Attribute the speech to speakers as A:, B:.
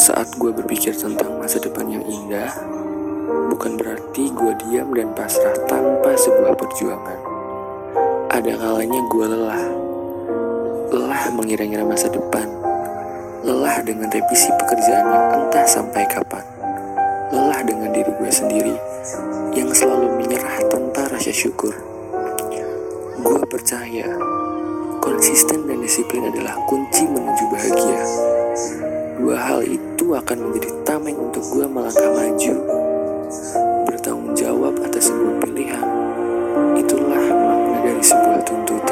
A: Saat gue berpikir tentang masa depan yang indah, bukan berarti gue diam dan pasrah tanpa sebuah perjuangan. Ada kalanya gue lelah, lelah mengira-ngira masa depan, lelah dengan revisi pekerjaan yang entah sampai kapan, lelah dengan diri gue sendiri yang selalu menyerah tanpa rasa syukur. Gue percaya konsisten dan disiplin adalah kunci menuju bahagia. Dua hal itu akan menjadi tameng untuk gue melangkah maju. Bertanggung jawab atas sebuah pilihan. Itulah makna dari sebuah tuntutan.